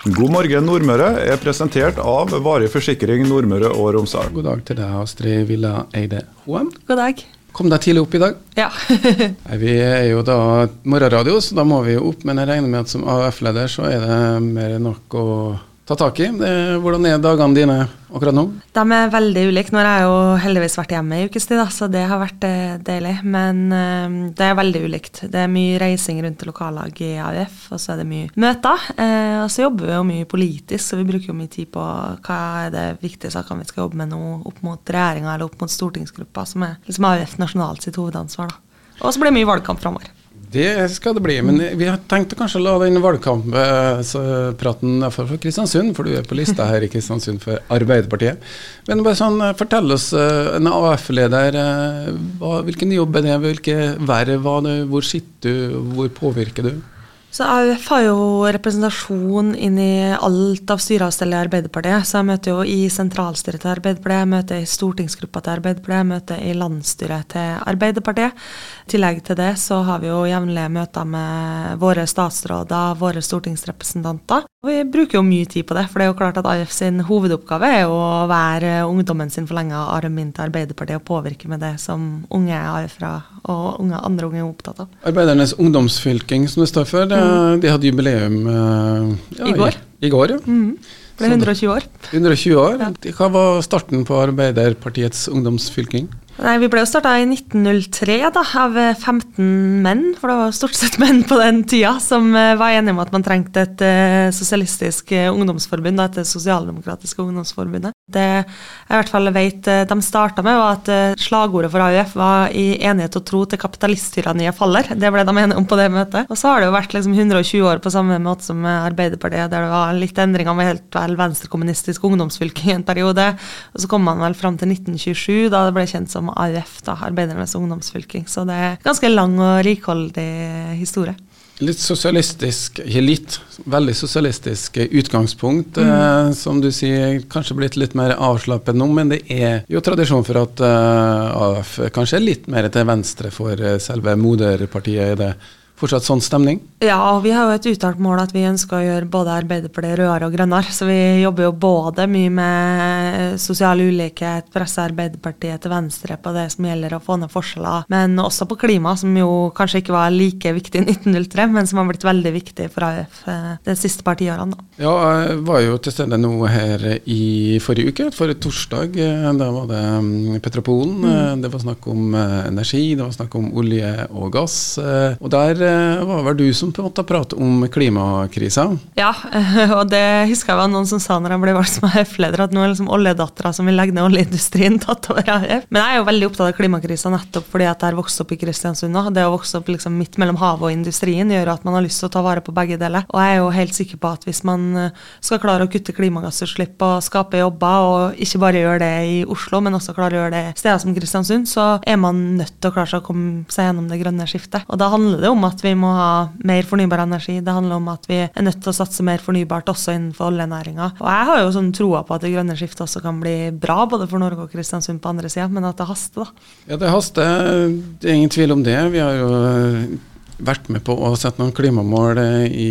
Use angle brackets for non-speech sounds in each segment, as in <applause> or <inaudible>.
God morgen Nordmøre er presentert av Varig forsikring Nordmøre og Romsdal. God dag til deg, Astrid Villa Eide Hoem. God dag. Kom deg tidlig opp i dag. Ja. <laughs> Nei, Vi er jo da morgenradio, så da må vi jo opp. Men jeg regner med at som AUF-leder så er det mer enn nok å ta tak i. Hvordan er dagene dine akkurat nå? De er veldig ulike. Nå har jeg jo heldigvis vært hjemme i ukes tid, så det har vært eh, deilig. Men eh, det er veldig ulikt. Det er mye reising rundt til lokallag i AUF, og så er det mye møter. Eh, og så jobber vi jo mye politisk, så vi bruker jo mye tid på hva er det viktige sakene vi skal jobbe med nå opp mot regjeringa eller opp mot stortingsgruppa, som er liksom AUF nasjonalt sitt hovedansvar. da. Og så blir det mye valgkamp framover. Det skal det bli. Men vi har tenkt å kanskje la den valgkamppraten for Kristiansund, for du er på lista her i Kristiansund for Arbeiderpartiet. Men bare sånn, fortell oss, eh, en AF-leder, eh, hvilken jobb er det, hvilke verv var det, hvor sitter du, hvor påvirker du? Så AUF har jo representasjon inn i alt av styreavstellet i Arbeiderpartiet. Så jeg møter jo i sentralstyret til Arbeiderpartiet, jeg møter i stortingsgruppa til Arbeiderpartiet, jeg møter i landsstyret til Arbeiderpartiet. I tillegg til det så har vi jo jevnlige møter med våre statsråder, våre stortingsrepresentanter. Vi bruker jo mye tid på det, for det er jo klart at AUF sin hovedoppgave er jo å være ungdommen sin forlenga arm inn til Arbeiderpartiet og påvirke med det som unge AUF-ere og unge, andre unge er opptatt av. Arbeidernes ungdomsfylking, som det står for, mm. de hadde jubileum eh, ja, I går. I, i går, ja. Mm. Det ble 120 år. 120 år. Hva var starten på Arbeiderpartiets ungdomsfylking? Nei, Vi ble jo starta i 1903 da, av 15 menn, for det var stort sett <laughs> menn på den tida, som eh, var enige om at man trengte et eh, sosialistisk eh, ungdomsforbund, da, et sosialdemokratiske ungdomsforbundet. Det jeg i hvert fall vet eh, de starta med, var at eh, slagordet for AUF var 'i enighet og tro til kapitalisttyranniet faller'. Det ble de enige om på det møtet. Og så har det jo vært liksom 120 år på samme måte som Arbeiderpartiet, der det var litt endringer med helt vel venstrekommunistisk ungdomsfylke i en periode. Og så kom man vel fram til 1927, da det ble kjent som AUF, da, Arbeidernes ungdomsfylking. Så det er ganske lang og rikholdig historie. Litt sosialistisk, ikke litt, veldig sosialistisk utgangspunkt. Eh, som du sier, kanskje blitt litt mer avslappet nå, men det er jo tradisjon for at eh, AF kanskje er litt mer til venstre for eh, selve moderpartiet. i det fortsatt sånn stemning? Ja, og vi har jo et uttalt mål at vi ønsker å gjøre både Arbeiderpartiet rødere og grønnere. Så vi jobber jo både mye med sosial ulikhet, presse Arbeiderpartiet til venstre på det som gjelder å få ned forskjeller, men også på klima, som jo kanskje ikke var like viktig i 1903, men som har blitt veldig viktig for AUF eh, de siste par tiårene. Ja, jeg var jo til stede nå her i forrige uke, forrige torsdag. eh, Da var det mm, Petropolen. Mm. Det var snakk om eh, energi, det var snakk om olje og gass. eh, Og der eh, var vel du som på en måte pratet om klimakrisa. Ja, <laughs> og det husker jeg var noen som sa når jeg ble valgt som AUF-leder, at nå er liksom oljedattera som vil legge ned oljeindustrien <laughs> tatt over AUF. Men jeg er jo veldig opptatt av klimakrisa nettopp fordi at jeg har vokst opp i Kristiansund nå. Det å vokse opp liksom midt mellom havet og industrien gjør at man har lyst til å ta vare på begge deler. Og jeg er jo helt sikker på at hvis man eh, skal klare å kutte klimagassutslipp og skape jobber, og ikke bare gjøre det i Oslo, men også klare å gjøre det steder som Kristiansund, så er man nødt til å klare seg å komme seg gjennom det grønne skiftet. Og da handler det om at vi må ha mer fornybar energi. Det handler om at vi er nødt til å satse mer fornybart også innenfor oljenæringa. Og jeg har jo sånn troa på at det grønne skiftet også kan bli bra både for Norge og Kristiansund på andre sida, men at det haster, da. Ja, det haster. Det er ingen tvil om det. Vi har jo vært med på å sette noen klimamål i,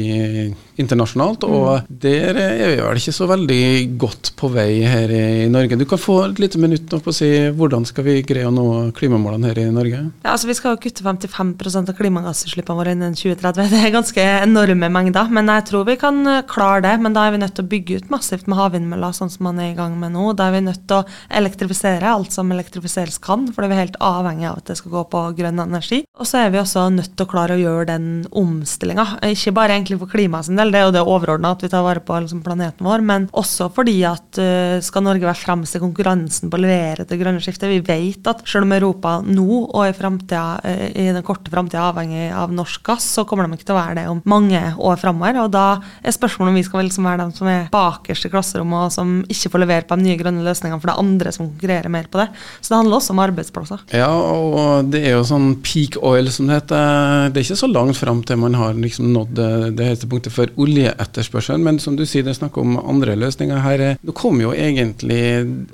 internasjonalt, og der er vi vel ikke så veldig godt på vei her i Norge. Du kan få et lite minutt nå på å si hvordan skal vi greie å nå klimamålene her i Norge? Ja, altså Vi skal jo kutte 55% av klimagassutslippene våre innen 2030. Det er ganske enorme mengder, men jeg tror vi kan eh, klare det. Men da er vi nødt til å bygge ut massivt med havvindmøller, sånn som man er i gang med nå. Da er vi nødt til å elektrifisere alt som elektrifiseres kan, for vi er helt avhengig av at det skal gå på grønn energi. Og så er vi også nødt til å klare å gjøre den omstillinga. Ikke bare egentlig for klimaet sin del, det er jo det overordna at vi tar vare på liksom, planeten vår, men også fordi at uh, skal Norge være fremst i konkurransen på å levere til grønne skiftet. Vi vet at selv om Europa nå og i, uh, i den korte framtida er avhengig av norsk gass, så kommer de ikke til å være det om mange år framover. Og da er spørsmålet om vi skal liksom være dem som er bakerst i klasserommet og som ikke får levere på de nye grønne løsningene, for det er andre som konkurrerer mer på det. Så det handler også om arbeidsplasser. Ja, og det er jo sånn peak oil som det heter. Det er ikke så langt fram til man har liksom nådd det, det høyeste punktet for oljeetterspørselen, men som du sier, det er snakk om andre løsninger her. Nå kommer jo egentlig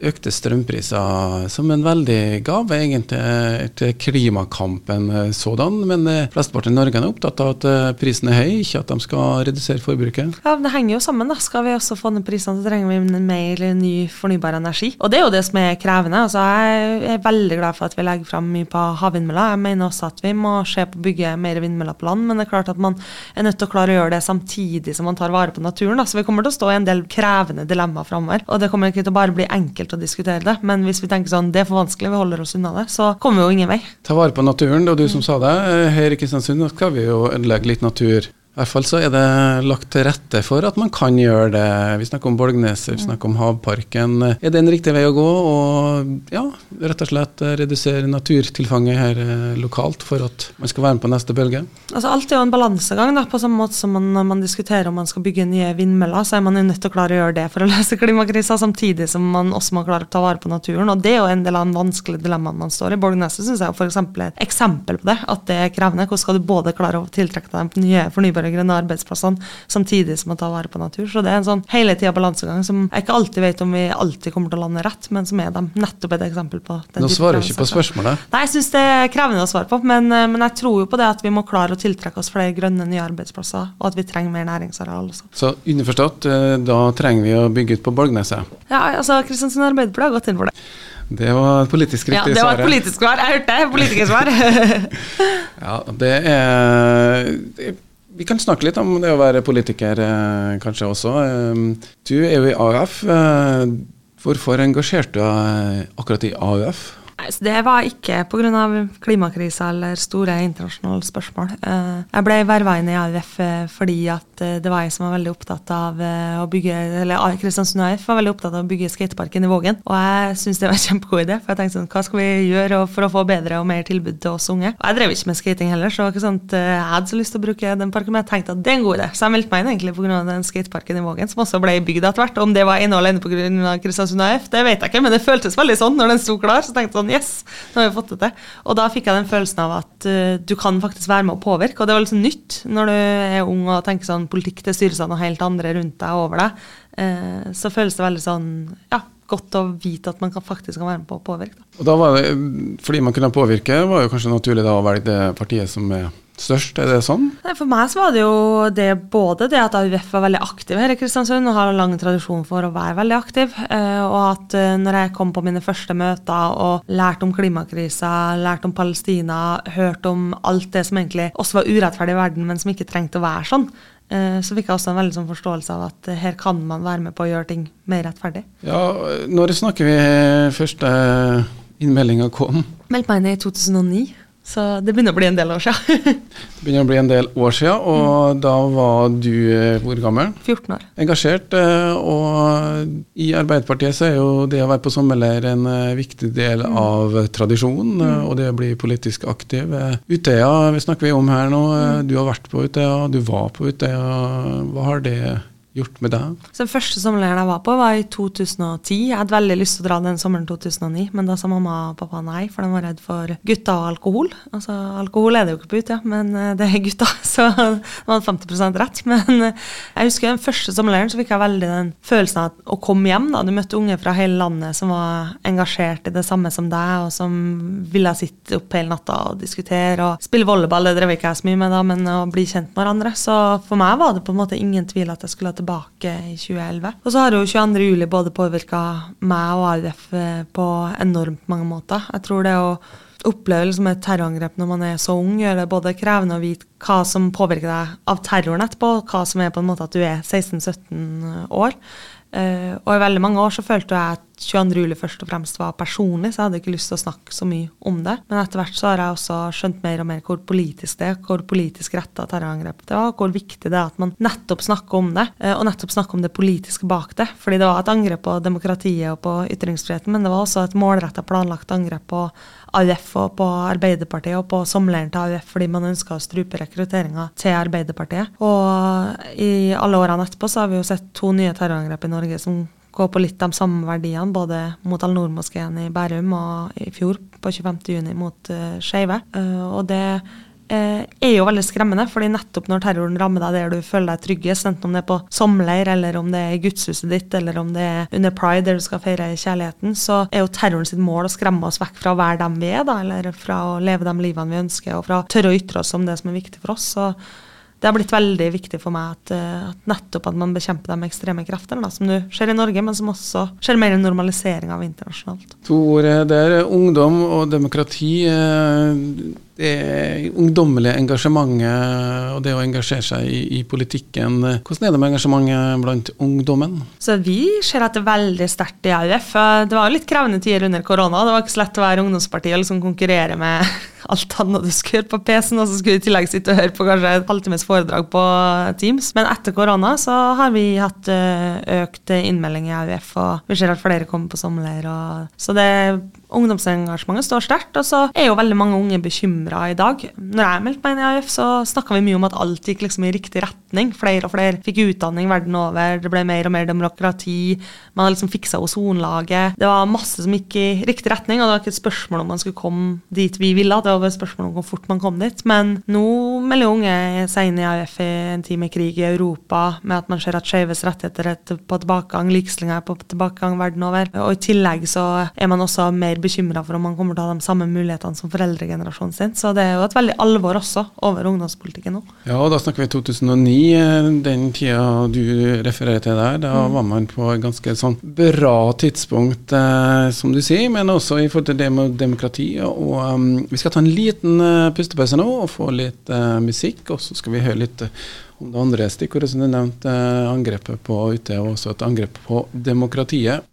økte strømpriser som en veldig gave egentlig til klimakampen sådan, men flesteparten i Norge er opptatt av at prisen er høy, ikke at de skal redusere forbruket. Ja, Det henger jo sammen. da. Skal vi også få ned prisene, så trenger vi mer ny fornybar energi. Og det er jo det som er krevende. Altså, jeg er veldig glad for at vi legger fram mye på havvindmøller. Jeg mener også at vi må se på å bygge mer vindmøller på land, men det er klart at man er nødt til å klare å gjøre det samtidig som man tar vare på naturen. Da. Så vi kommer til å stå i en del krevende dilemmaer framover. Og det kommer ikke til å bare bli enkelt å diskutere det, men hvis vi tenker sånn det er for vanskelig, vi holder oss unna det, så kommer vi jo ingen vei. Ta vare på naturen, det var du som sa det. Her i Kristiansund skal vi jo ødelegge litt natur. I hvert fall så er det lagt til rette for at man kan gjøre det. Vi snakker om Bolgneset, vi snakker om Havparken. Er det en riktig vei å gå? Og ja, rett og slett redusere naturtilfanget her eh, lokalt for at man skal være med på neste bølge? Altså Alt er jo en balansegang. da, På samme måte som man, når man diskuterer om man skal bygge nye vindmøller, så er man jo nødt til å klare å gjøre det for å <laughs> løse klimakrisa, samtidig som man også må klare å ta vare på naturen. Og det er jo en del av den vanskelige dilemmaen man står i. Bolgneset syns jeg f.eks. er et eksempel på det, at det er krevende. Hvordan skal du både klare å tiltrekke deg nye fornybare fornybare grønne arbeidsplassene, samtidig som man tar vare på natur. Så det er en sånn hele tida balansegang som jeg ikke alltid vet om vi alltid kommer til å lande rett, men som er dem nettopp et eksempel på. det. Nå svarer du ikke på spørsmålet. Nei, jeg syns det er krevende å svare på, men, eh, men, jeg tror jo på det at vi må klare å tiltrekke oss flere grønne nye arbeidsplasser, og at vi trenger mer næringsareal også. Så underforstått, eh, da trenger vi å bygge ut på Bolgneset? Ja, altså Kristiansund Arbeiderparti har gått inn for det. Det var et politisk riktig svar. Ja, det var et politisk svar. Jeg hørte det. Politikersvar. <laughs> <laughs> ja, det er vi kan snakke litt om det å være politiker, eh, kanskje også. Eh, du er jo i AUF. Eh, hvorfor engasjerte du deg akkurat i AUF? Det var ikke pga. klimakrisa eller store internasjonale spørsmål. Eh, jeg ble verva inn i AUF eh, fordi at eh, det var jeg som var veldig opptatt av å bygge eller Kristiansund AUF var veldig opptatt av å bygge skateparken i Vågen. Og jeg syntes det var en kjempegod idé. For jeg tenkte sånn, hva skal vi gjøre for å få bedre og mer tilbud til oss unge? Og jeg drev ikke med skating heller, så ikke sant, jeg hadde så lyst til å bruke den parken, men jeg tenkte at det er en god idé. Så jeg meldte meg inn egentlig pga. den skateparken i Vågen, som også ble bygd etter hvert. Om det var innholdet inne pga. Kristiansund AUF, det vet jeg ikke, men det føltes veldig sånn når den sto klar. så tenkte jeg sånn, yes, nå har vi fått det til. Og da fikk jeg den følelsen av at uh, du kan faktisk være med å påvirke. Og det var liksom nytt når du er ung og tenker sånn politikk det styres av noe helt andre rundt deg og over deg. Uh, så føles det veldig sånn ja, godt å vite at man kan faktisk kan være med på å påvirke. Da. Og da var det, Fordi man kunne påvirke, var jo kanskje naturlig da å velge det partiet som er størst? Er det sånn? For meg så var det jo det både det at AUF var veldig aktiv her i Kristiansund og har en lang tradisjon for å være veldig aktiv, eh, og at eh, når jeg kom på mine første møter og lærte om klimakrisa, lærte om Palestina, hørte om alt det som egentlig også var urettferdig i verden, men som ikke trengte å være sånn, eh, så fikk jeg også en veldig sånn forståelse av at her kan man være med på å gjøre ting mer rettferdig. Ja, Når snakker vi første innmeldinga kom? Meldte meg inn i 2009. Så det begynner å bli en del år siden. det begynner å bli en del år siden, og mm. da var du eh, hvor gammel? 14 år. Engasjert. Eh, og i Arbeiderpartiet så er jo det å være på sommerleir en eh, viktig del mm. av tradisjonen, mm. og det å bli politisk aktiv. Utøya vi snakker vi om her nå. Mm. Du har vært på Utøya, du var på Utøya. Hva har det gjort med deg? Så Den første sommerleiren jeg var på, var i 2010. Jeg hadde veldig lyst til å dra den sommeren 2009, men da sa mamma og pappa nei, for de var redd for gutter og alkohol. Altså, Alkohol er det jo ikke på Utøya, ja, men eh, det er gutter, <laughs> så de hadde 50% rett. Men eh, jeg husker den første sommerleiren så fikk jeg veldig den følelsen av å komme hjem. da. Du møtte unge fra hele landet som var engasjert i det samme som deg, og som ville sitte opp hele natta og diskutere og spille volleyball. Det drev ikke jeg så mye med da, men å bli kjent med hverandre. Så for meg var det på en måte ingen tvil at jeg skulle ha tilbake i 2011. Og så har jo 22. juli både påvirka meg og AUF eh, på enormt mange måter. Jeg tror det å oppleve liksom et terrorangrep når man er så ung, gjør det både krevende å vite hva som påvirker deg av terroren etterpå, hva som er på en måte at du er 16-17 år. Uh, og i veldig mange år så følte jeg at 22. juli først og fremst var personlig, så jeg hadde ikke lyst til å snakke så mye om det. Men etter hvert så har jeg også skjønt mer og mer hvor politisk det er, hvor politisk retta terrorangrepet var, hvor viktig det er at man nettopp snakker om det, uh, og nettopp snakker om det politiske bak det. Fordi det var et angrep på demokratiet og på ytringsfriheten, men det var også et målretta planlagt angrep på AUF og på Arbeiderpartiet og på sommerleiren til AUF fordi man ønska å strupe rekrutteringa til Arbeiderpartiet. Og i alle årene etterpå så har vi jo sett to nye terrorangrep i Norge som går på litt de samme verdiene, både mot Al-Noor-moskeen i Bærum og i fjor, på 25.6, mot uh, skeive. Uh, og det uh, er jo veldig skremmende. fordi nettopp når terroren rammer deg der du føler deg tryggest, enten om det er på sommerleir, eller om det er i gudshuset ditt, eller om det er under pride der du skal feire kjærligheten, så er jo terroren sitt mål å skremme oss vekk fra å være dem vi er, da, eller fra å leve de livene vi ønsker, og fra å tørre å ytre oss om det som er viktig for oss. så det har blitt veldig viktig for meg at, eh, at nettopp at man bekjemper de ekstreme kreftene, som nå skjer i Norge, men som også skjer mer i normalisering av internasjonalt. To ord der. Ungdom og demokrati. Det ungdommelige engasjementet og det å engasjere seg i, i, politikken. Hvordan er det med engasjementet blant ungdommen? Så Vi ser at det er veldig sterkt i AUF. Det var litt krevende tider under korona. Det var ikke så lett å være ungdomsparti og liksom konkurrere med <laughs> alt annet du skulle gjøre på PC-en, og så skulle du i tillegg sitte og høre på kanskje et halvtimes foredrag på Teams. Men etter korona så har vi hatt eh, økt innmelding i AUF, og vi ser at flere kommer på sommerleir. Så det ungdomsengasjementet står sterkt. Og så er jo veldig mange unge bekymra i dag. Når jeg meldte meg inn i AUF, så snakka vi mye om at alt gikk liksom i riktig retning. Flere og flere fikk utdanning verden over, det ble mer og mer demokrati. Man liksom fiksa ozonlaget. Det var masse som gikk i riktig retning, og det var ikke et spørsmål om man skulle komme dit vi ville. Det var bare et spørsmål om hvor fort man kom dit. Men nå melder unge seg inn i AUF i en tid med krig i Europa, med at man ser at skeives rettigheter er på tilbakegang, likestillinga er på tilbakegang verden over. Og i tillegg så er man også mer bekymra for om man kommer til å ha de samme mulighetene som foreldregenerasjonen sin. Så det er jo et veldig alvor også over ungdomspolitikken nå. Ja, og da snakker vi 2009, eh, den tida du refererer til der. Da mm. var man på et ganske sånn bra tidspunkt, eh, som du sier, men også i forhold til det med demokrati. Og um, vi skal ta en liten uh, pustepause nå og få litt uh, musikk, og så skal vi høre litt uh, om det andre stikkordet som du nevnte, angrepet på UT, og også et angrep på demokratiet.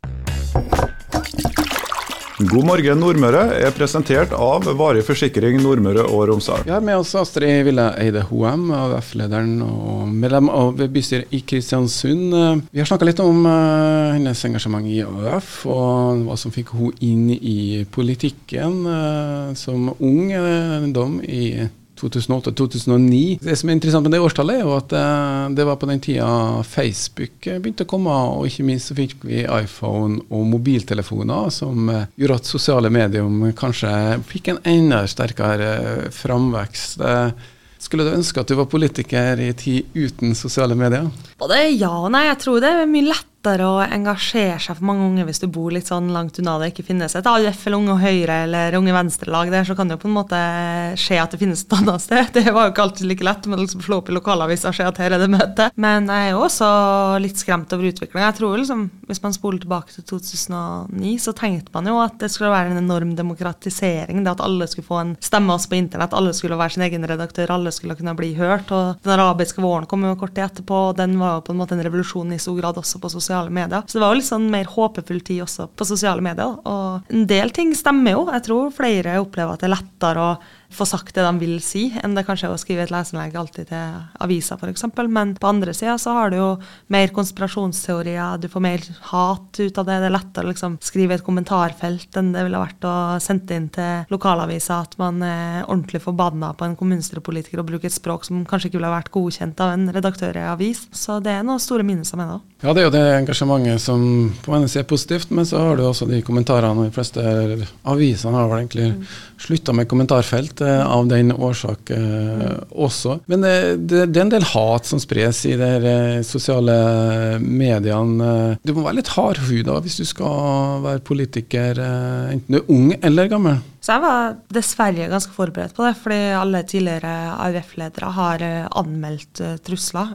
God morgen Nordmøre er presentert av Varig forsikring Nordmøre og Romsdal. Vi har med oss Astrid Ville Eide Hoem, AUF-lederen og medlem av bystyret i Kristiansund. Vi har snakka litt om uh, hennes engasjement i AUF, og hva som fikk hun inn i politikken uh, som ung ungdom i 2008-2009. Det som er interessant med det årstallet, er jo at eh, det var på den tida Facebook begynte å komme, og ikke minst så fikk vi iPhone og mobiltelefoner som eh, gjorde at sosiale medier kanskje fikk en enda sterkere framvekst. Skulle du ønske at du var politiker i tid uten sosiale medier? Både ja og nei. Jeg tror det er mye lett lettere å engasjere seg for mange unge hvis du bor litt sånn langt unna det ikke finnes et AUF eller Unge Høyre eller Unge Venstre-lag der, så kan det jo på en måte skje at det finnes et annet sted. <laughs> Det var jo ikke alltid like lett med å liksom slå opp i lokalavisa og se at her er det møte. Men jeg er jo også litt skremt over utviklinga. Jeg tror liksom, hvis man spoler tilbake til 2009, så tenkte man jo at det skulle være en enorm demokratisering. Det at alle skulle få en stemme oss på internett, alle skulle være sin egen redaktør, alle skulle kunne bli hørt. Og den arabiske våren kom jo kort tid etterpå, og den var jo på en måte en revolusjon i stor grad også på sosiale sosiale medier. Så det var jo litt sånn mer håpefull tid også på sosiale medier. Og en del ting stemmer jo. Jeg tror flere opplever at det er lettere å få sagt det de vil si, enn det kanskje å skrive et leserinnlegg alltid til avisa f.eks. Men på andre sida så har du jo mer konspirasjonsteorier, du får mer hat ut av det. Det er lettere å liksom skrive et kommentarfelt enn det ville vært å sende inn til lokalavisa at man er ordentlig forbanna på en kommunestyrepolitiker og bruker et språk som kanskje ikke ville vært godkjent av en redaktør i avis. Så det er noen store minuser med det òg. Ja, det er jo det engasjementet som på en side er positivt, men så har du også de kommentarene. De fleste avisene har vel egentlig mm. slutta med kommentarfelt av den årsak eh, også. Men det, det, det, er en del hat som spres i de eh, sosiale mediene. Du må være litt hardhuda hvis du skal være politiker, enten du er ung eller gammel. Så jeg var dessverre ganske forberedt på det, fordi alle tidligere AUF-ledere har uh, anmeldt uh, trusler.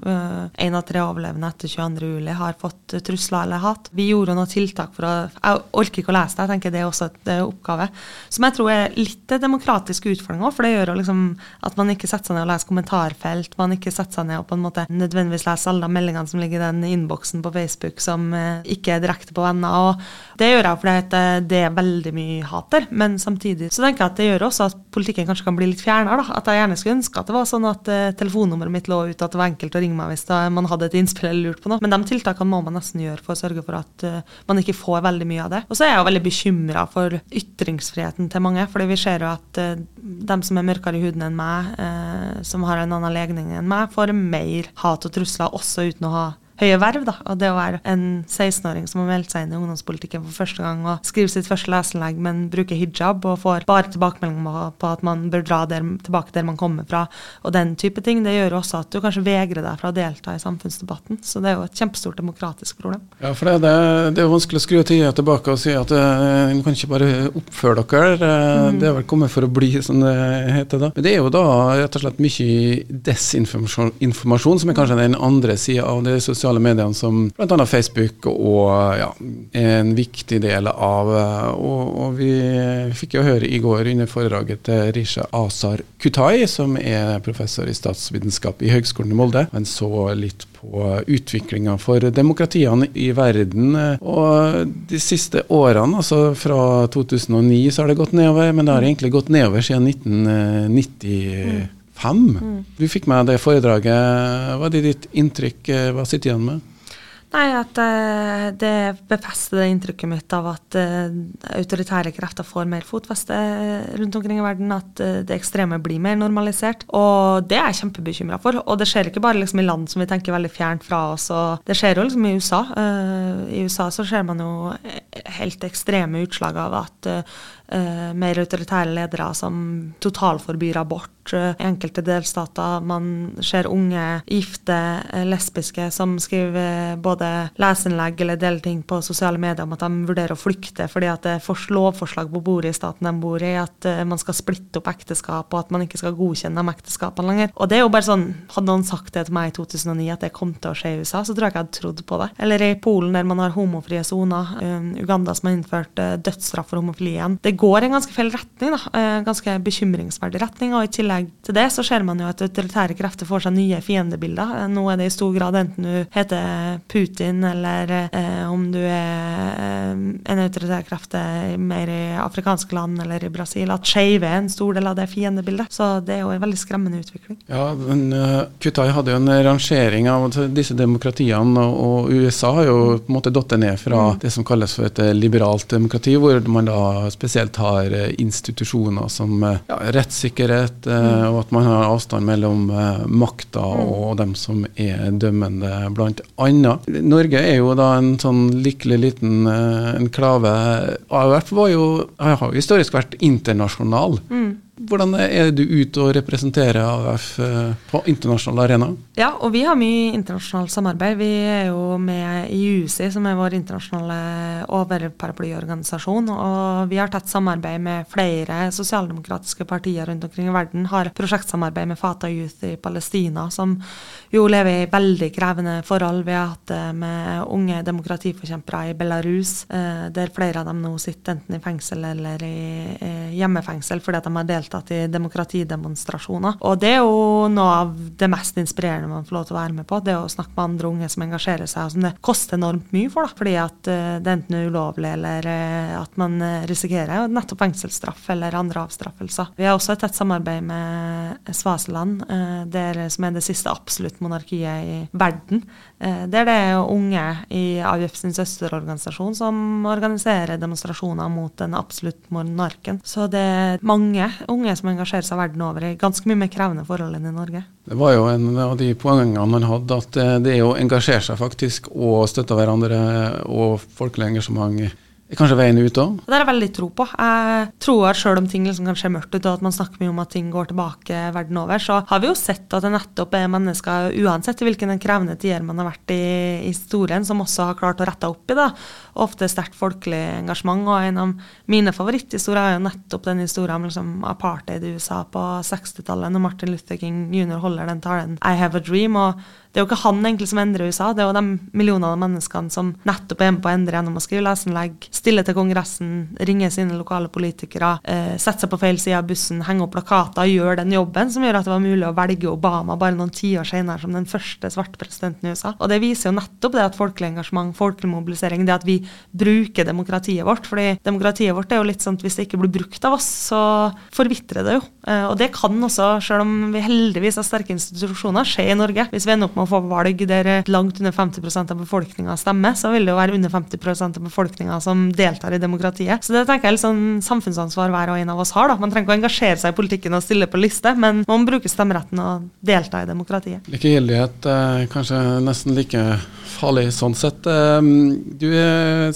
Én uh, av tre overlevende etter 22.07 har fått trusler eller hat. Vi gjorde noen tiltak for å Jeg orker ikke å lese det, jeg tenker det er også et oppgave. Som jeg tror er litt demokratisk utfordring òg, for det gjør liksom at man ikke setter seg ned og leser kommentarfelt. Man ikke setter seg ned og på en måte nødvendigvis leser alle de meldingene som ligger i den innboksen på Facebook som ikke er direkte på venner. Og det gjør jeg fordi det er veldig mye hat der, men samtidig så tenker jeg at det gjør også at politikken kanskje kan bli litt fjernere. At jeg gjerne skulle ønske at det var sånn at uh, telefonnummeret mitt lå ute, at det var enkelt å ringe meg hvis da, man hadde et innspill eller lurt på noe. Men de tiltakene må man nesten gjøre for å sørge for at uh, man ikke får veldig mye av det. Og så er jeg jo veldig bekymra for ytringsfriheten til mange. fordi vi ser jo at uh, dem som er mørkere i huden enn meg, som har en annen legning enn meg, får mer hat og trusler også uten å ha høye verv. da, og Det å være en 16-åring som har meldt seg inn i ungdomspolitikken for første gang og skriver sitt første leserinnlegg, men bruker hijab og får bare tilbakemeldinger på at man bør dra der, tilbake der man kommer fra, og den type ting, det gjør også at du kanskje vegrer deg fra å delta i samfunnsdebatten. Så det er jo et kjempestort demokratisk problem. Ja, for det, det, det er jo vanskelig å skru tida tilbake og si at uh, kan ikke bare oppføre dere. Uh, mm. Det er vel kommet for å bli, som det heter da. Men det er jo da rett og slett mye desinformasjon, som er kanskje den andre sida av det sosiale mediene, som bl.a. Facebook og ja, en viktig del av. Og, og vi fikk jo høre i går under foredraget til Risha Asar Kutai, som er professor i statsvitenskap i Høgskolen i Molde. Han så litt på utviklinga for demokratiene i verden. Og de siste årene, altså fra 2009, så har det gått nedover, men det har egentlig gått nedover siden 1990. Mm. Du fikk med det foredraget. Hva er ditt inntrykk? Hva sitter igjen med? Nei, at uh, det befester det inntrykket mitt av at uh, autoritære krefter får mer fotfeste rundt omkring i verden. At det ekstreme blir mer normalisert. Og det er jeg kjempebekymra for. Og det skjer ikke bare liksom, i land som vi tenker veldig fjernt fra oss. det skjer jo liksom i USA. I USA så ser man jo helt ekstreme utslag av at mer autoritære ledere som totalforbyr abort i enkelte delstater. Man ser unge, gifte, eh, lesbiske som skriver både leseinnlegg eller deler ting på sosiale medier om at de vurderer å flykte fordi at det er lovforslag på bordet i staten de bor i, at man skal splitte opp ekteskap, og at man ikke skal godkjenne de ekteskapene lenger. Og det er jo bare sånn, Hadde noen sagt det til meg i 2009 at det kom til å skje i USA, så tror jeg ikke jeg hadde trodd på det. Eller i Polen, der man har homofrie soner. Um, Uganda som har innført uh, dødsstraff for homofili igjen. Det går i en ganske feil retning, da. Uh, ganske bekymringsverdig retning. og i tillegg til det så ser man jo at autoritære krefter får seg nye fiendebilder. Nå er det i stor grad enten du heter Putin, eller eh, om du er eh, en autoritær kraft mer i afrikanske land eller i Brasil. At skeive er en stor del av det fiendebildet. Så det er jo en veldig skremmende utvikling. Ja, men uh, Kutai hadde jo en rangering av disse demokratiene, og, og USA har jo på en måte datt ned fra mm. det som kalles for et liberalt demokrati, hvor man da spesielt har institusjoner som ja, rettssikkerhet, uh, Mm. og at man har avstand mellom uh, makta mm. og dem som er dømmende, blant annet. Norge er jo da en sånn lykkelig liten uh, enklave. AUF var jo, har jo historisk vært internasjonal. Mm. Hvordan er du ute og representerer AUF eh, på internasjonal arena? Ja, og vi har mye internasjonalt samarbeid. Vi er jo med i UCI, som er vår internasjonale overparaplyorganisasjon. Og vi har tett samarbeid med flere sosialdemokratiske partier rundt omkring i verden. Har prosjektsamarbeid med Fata Youth i Palestina, som jo lever i veldig krevende forhold. Vi har hatt det med unge demokratiforkjempere i Belarus, eh, der flere av dem nå sitter enten i fengsel eller i hjemmefengsel fordi at de har delt deltatt i demokratidemonstrasjoner. Og det er jo noe av det mest inspirerende man får lov til å være med på. Det å snakke med andre unge som engasjerer seg, og som det koster enormt mye for. da, Fordi at uh, det enten er ulovlig eller uh, at man uh, risikerer nettopp fengselsstraff eller andre avstraffelser. Vi har også et tett samarbeid med Svaseland, der, som er det siste absolutt monarkiet i verden. Der det er unge i AUF sin søsterorganisasjon som organiserer demonstrasjoner mot den absolutt monarken. Så det er mange unge som engasjerer seg verden over i ganske mye mer krevende forhold enn i Norge. Det var jo en av de poengene man hadde, at det er å engasjere seg faktisk og støtte hverandre og folkelig engasjement er kanskje veien ut òg? Det har jeg veldig tro på. Jeg tror at selv om ting liksom kan se mørkt ut, og at man snakker mye om at ting går tilbake verden over, så har vi jo sett at det nettopp er mennesker, uansett hvilken krevende tider man har vært i, i historien, som også har klart å rette opp i det. Ofte sterkt folkelig engasjement. Og en av mine favoritthistorier er jo nettopp den historien om liksom, apartheid i USA på 60-tallet, når Martin Luther King jr. holder den talen I have a dream. og det er jo ikke han egentlig som endrer USA, det er jo de millionene av menneskene som nettopp er med på å endre gjennom å skrive leserinnlegg, stille til Kongressen, ringe sine lokale politikere, eh, sette seg på feil side av bussen, henge opp plakater, gjøre den jobben som gjør at det var mulig å velge Obama bare noen tiår senere som den første svarte presidenten i USA. Og det viser jo nettopp det at folkelig engasjement, folkelig mobilisering, det at vi bruker demokratiet vårt. fordi demokratiet vårt er jo litt sånn at hvis det ikke blir brukt av oss, så forvitrer det jo. Eh, og det kan også, selv om vi heldigvis har sterke institusjoner, skje i Norge. Hvis vi ender opp med å få valg der langt under 50% av befolkninga stemmer, så vil det jo være under 50% av befolkninga som deltar i demokratiet. Så det tenker jeg er sånn samfunnsansvar hver og en av oss har. da. Man trenger ikke å engasjere seg i politikken og stille på liste, men man bruker stemmeretten og delta i demokratiet. Likegyldighet er kanskje nesten like farlig sånn sett. Du du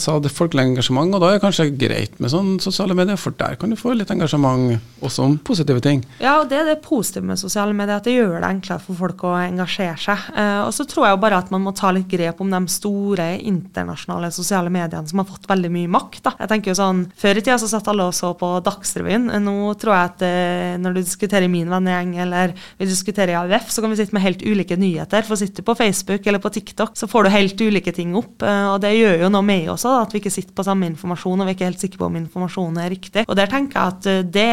sa det folkelig engasjement, og da er det kanskje greit med sånn sosiale medier, for der kan du få litt engasjement også om positive ting. Ja, og det er det positive med sosiale medier, at det gjør det enklere for folk å engasjere seg. Eh, og så tror jeg jo bare at man må ta litt grep om de store internasjonale sosiale mediene som har fått veldig mye makt. Da. Jeg tenker jo sånn, Før i tida så satt alle og så på Dagsrevyen. Nå tror jeg at eh, når du diskuterer min vennegjeng eller vi diskuterer i AUF, så kan vi sitte med helt ulike nyheter. For sitter du på Facebook eller på TikTok, så får du helt ulike ting opp. Eh, og det gjør jo noe med oss da, at vi ikke sitter på samme informasjon og vi er ikke helt sikre på om informasjonen er riktig. Og der tenker jeg at det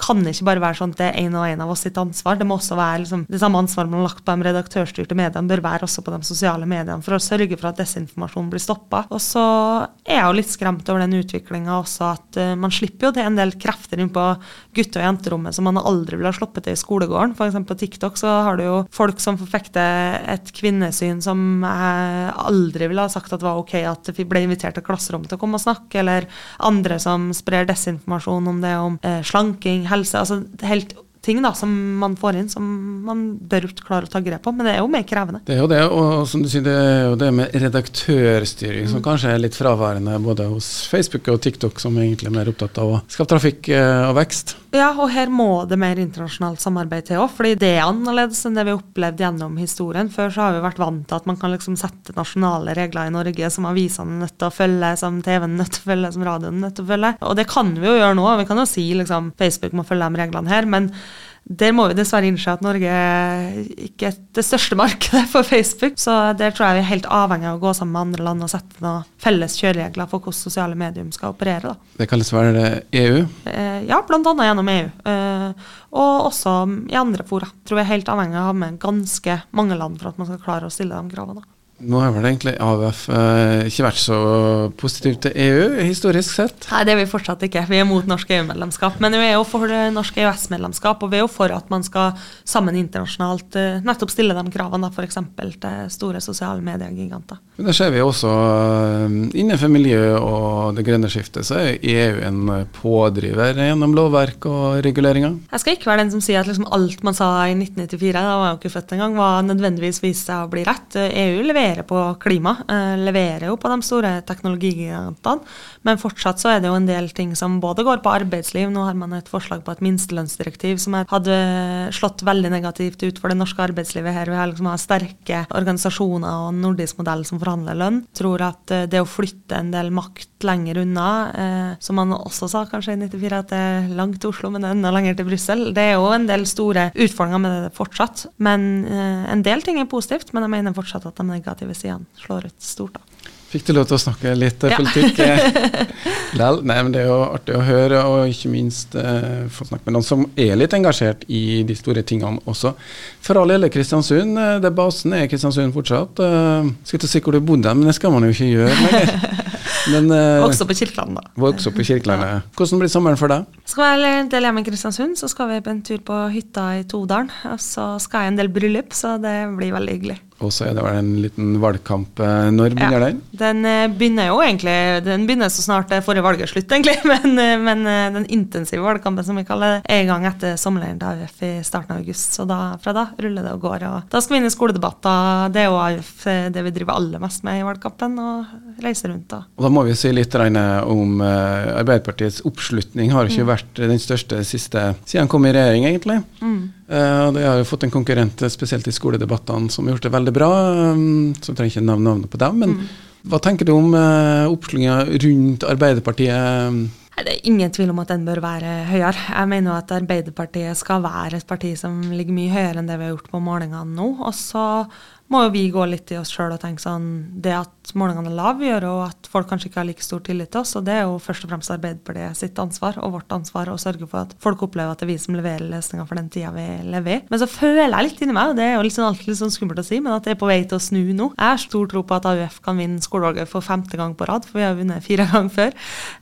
kan ikke bare være sånn at det er en og en av oss sitt ansvar. Det må også være liksom, det samme ansvaret man har lagt på de redaktørstyrte mediene, bør være også på de sosiale mediene, for å sørge for at desinformasjon blir stoppa. Og så er jeg jo litt skremt over den utviklinga også, at uh, man slipper jo til en del krefter inn på gutte- og jenterommet som man aldri ville ha sluppet til i skolegården. F.eks. på TikTok så har du jo folk som forfekter et kvinnesyn som jeg aldri ville ha sagt at var ok at ble invitert til klasserom til å komme og snakke, eller andre som sprer desinformasjon om det om eh, slanking, helse. altså helt ting da, som man får inn som man bør klare å ta grep på. Men det er jo mer krevende. Det er jo det, og som du sier, det er jo det med redaktørstyring mm. som kanskje er litt fraværende både hos Facebook og TikTok, som er egentlig mer opptatt av å skape trafikk eh, og vekst. Ja, og her må det mer internasjonalt samarbeid til òg, fordi det er annerledes enn det vi har opplevd gjennom historien. Før så har vi vært vant til at man kan liksom sette nasjonale regler i Norge som avisene er nødt til å følge, som TV-en er nødt til å følge, som radioen er nødt til å følge. Og det kan vi jo gjøre nå. Vi kan jo si liksom Facebook må følge de reglene her. men der må vi dessverre innse at Norge ikke er det største markedet for Facebook. Så der tror jeg vi er helt avhengig av å gå sammen med andre land og sette noen felles kjøreregler for hvordan sosiale medier skal operere. Da. Det kalles vel EU? Eh, ja, bl.a. gjennom EU. Eh, og også i andre fora. Jeg tror vi er helt avhengig av å ha med ganske mange land for at man skal klare å stille de kravene. Nå har vel egentlig AUF eh, ikke vært så positiv til EU, historisk sett? Nei, det er vi fortsatt ikke. Vi er mot norsk EU-medlemskap. Men vi er jo for norsk EØS-medlemskap, og vi er jo for at man skal sammen internasjonalt eh, nettopp stille de kravene, f.eks. til store sosiale mediegiganter. Men det ser vi også eh, innenfor miljø og det grønne skiftet, så er EU en pådriver gjennom lovverk og reguleringer. Jeg skal ikke være den som sier at liksom alt man sa i 1994, da var jeg jo ikke født engang, var nødvendigvis vist seg å bli rett. EU leverer leverer på klima, eh, leverer jo på de store teknologigigantene. Men fortsatt så er det jo en del ting som både går på arbeidsliv. Nå har man et forslag på et minstelønnsdirektiv som hadde slått veldig negativt ut for det norske arbeidslivet her. Vi har liksom sterke organisasjoner og nordisk modell som forhandler lønn. Tror at eh, det å flytte en del makt lenger unna, eh, som man også sa kanskje i 94 at det er langt til Oslo, men det er enda lenger til Brussel, det er jo en del store utfordringer med det fortsatt. Men en del ting er positivt, men jeg mener fortsatt at de negative negative sidene slår ut stort. da. Fikk du lov til å snakke litt ja. politikk? <laughs> Lell. Nei, men Det er jo artig å høre, og ikke minst eh, få snakke med noen som er litt engasjert i de store tingene også. For all del Kristiansund, eh, det basen er Kristiansund fortsatt. Eh, skal ikke si hvor du bodde, men det skal man jo ikke gjøre lenger. <laughs> Men, eh, også på Kirkeland, da. Vokste opp på Kirkelandet. Hvordan blir sommeren for deg? Skal vi en del hjemme i Kristiansund, så skal vi på en tur på hytta i Todalen. Og så skal jeg en del bryllup, så det blir veldig hyggelig. Og så er det vel en liten valgkamp. Eh, når begynner ja, den? Den eh, begynner jo egentlig Den begynner så snart det forrige valget er slutt, egentlig. <laughs> Men, eh, men, den intensive valgkampen, som vi kaller det, er i gang etter sommerleiren til AUF i starten av august. Så da, fra da ruller det og går. Og da skal vi inn i skoledebatter. Det er jo AUF det vi driver aller mest med i valgkampen, og reise rundt. Da. Og da må vi si litt om Arbeiderpartiets oppslutning. Har ikke mm. vært den største siste siden han kom i regjering, egentlig. Mm. Uh, de har jo fått en konkurrent, spesielt i skoledebattene, som har gjort det veldig bra. Um, så trenger ikke nevne navnet på dem. Men mm. hva tenker du om uh, oppslutninga rundt Arbeiderpartiet? Det er ingen tvil om at den bør være høyere. Jeg mener at Arbeiderpartiet skal være et parti som ligger mye høyere enn det vi har gjort på målingene nå. Og så må jo vi gå litt i oss sjøl og tenke sånn Det at målingene er lave, gjør jo at folk kanskje ikke har like stor tillit til oss. Og det er jo først og fremst Arbeiderpartiet sitt ansvar og vårt ansvar å sørge for at folk opplever at det er vi som leverer løsninger for den tida vi lever i. Men så føler jeg litt inni meg, og det er jo liksom alltid litt sånn skummelt å si, men at det er på vei til å snu nå. Jeg har stor tro på at AUF kan vinne skolevalget for femte gang på rad, for vi har vunnet fire <laughs> ganger før.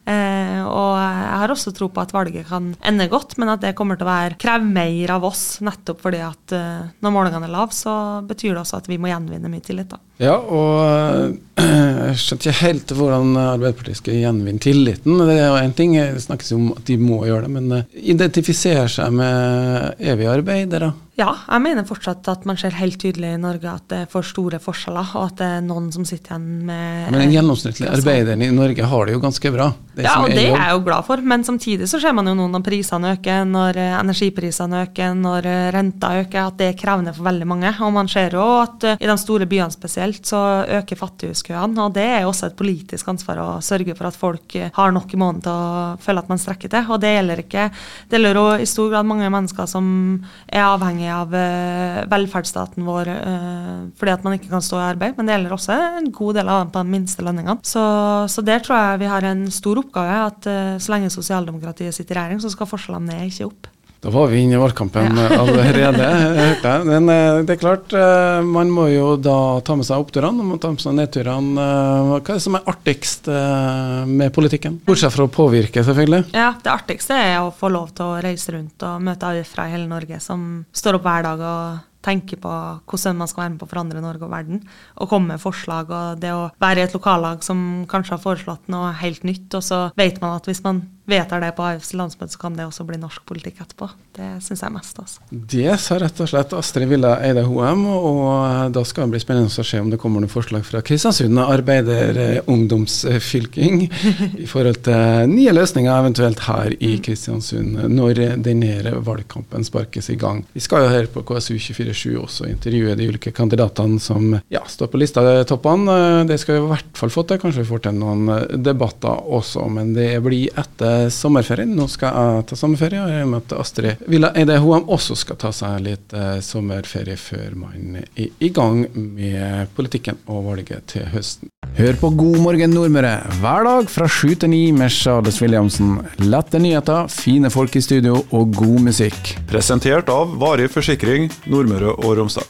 Eh, og jeg har også tro på at valget kan ende godt, men at det kommer til å være kreve mer av oss, nettopp fordi at eh, når målingene er lave, så betyr det også at vi vi må gjenvinne mye tillit, da. Ja, og <clears throat> jeg skjønte ikke helt hvordan Arbeiderpartiet skal gjenvinne tilliten. Det er jo én ting, det snakkes om at de må gjøre det, men identifisere seg med evige arbeidere. Ja, jeg mener fortsatt at man ser helt tydelig i Norge at det er for store forskjeller, og at det er noen som sitter igjen med Men den gjennomsnittlige arbeideren i Norge har det jo ganske bra. ja, og det er jeg jo glad for, men samtidig så ser man jo nå når prisene øker, når energiprisene øker, når renta øker, at det er krevende for veldig mange. Og man ser jo at i de store byene spesielt så øker fattighuskøene, og det er også et politisk ansvar å sørge for at folk har nok i måneden til å føle at man strekker til. Og det gjelder ikke Det gjelder jo i stor grad mange mennesker som er avhengig av uh, velferdsstaten vår uh, fordi at man ikke kan stå i arbeid, men det gjelder også en god del av dem på de minste lønningene. Så, så, der tror jeg vi har en stor oppgave, at uh, så lenge sosialdemokratiet sitter i regjering, så skal forskjellene ned, ikke opp. Da var vi inne i valgkampen ja. allerede, hørte jeg. Men det er klart, man må jo da ta med seg oppturene, må ta med seg nedturene. Hva er det som er artigst med politikken? Bortsett fra å påvirke, selvfølgelig. Ja, det artigste er å få lov til å reise rundt og møte alle fra hele Norge som står opp hver dag og tenker på hvordan man skal være med på å forandre Norge og verden. Og komme med forslag. Og det å være i et lokallag som kanskje har foreslått noe helt nytt, og så vet man at hvis man vedtar det på AUFs landsmøte, så kan det også bli norsk politikk etterpå. Det syns jeg mest. Altså. Det sa rett og slett Astrid Villa Eide Hoem, og da skal det bli spennende å se om det kommer noen forslag fra Kristiansund arbeiderungdomsfylking <laughs> i forhold til nye løsninger, eventuelt her i Kristiansund, når denne valgkampen sparkes i gang. Vi skal jo her på KSU247 også intervjue de ulike kandidatene som ja, står på lista toppene. Det skal vi i hvert fall få til. Kanskje vi får til noen debatter også, men det blir etter sommerferien. Nå skal jeg ta sommerferie, og jeg møtte Astrid Villa Eide Hoem også skal ta seg litt eh, sommerferie før man er i gang med politikken og valget til høsten. Hør på God morgen Nordmøre hver dag fra sju til ni med Charles Williamsen. Lette nyheter, fine folk i studio og god musikk. Presentert av Varig forsikring Nordmøre og Romsdal.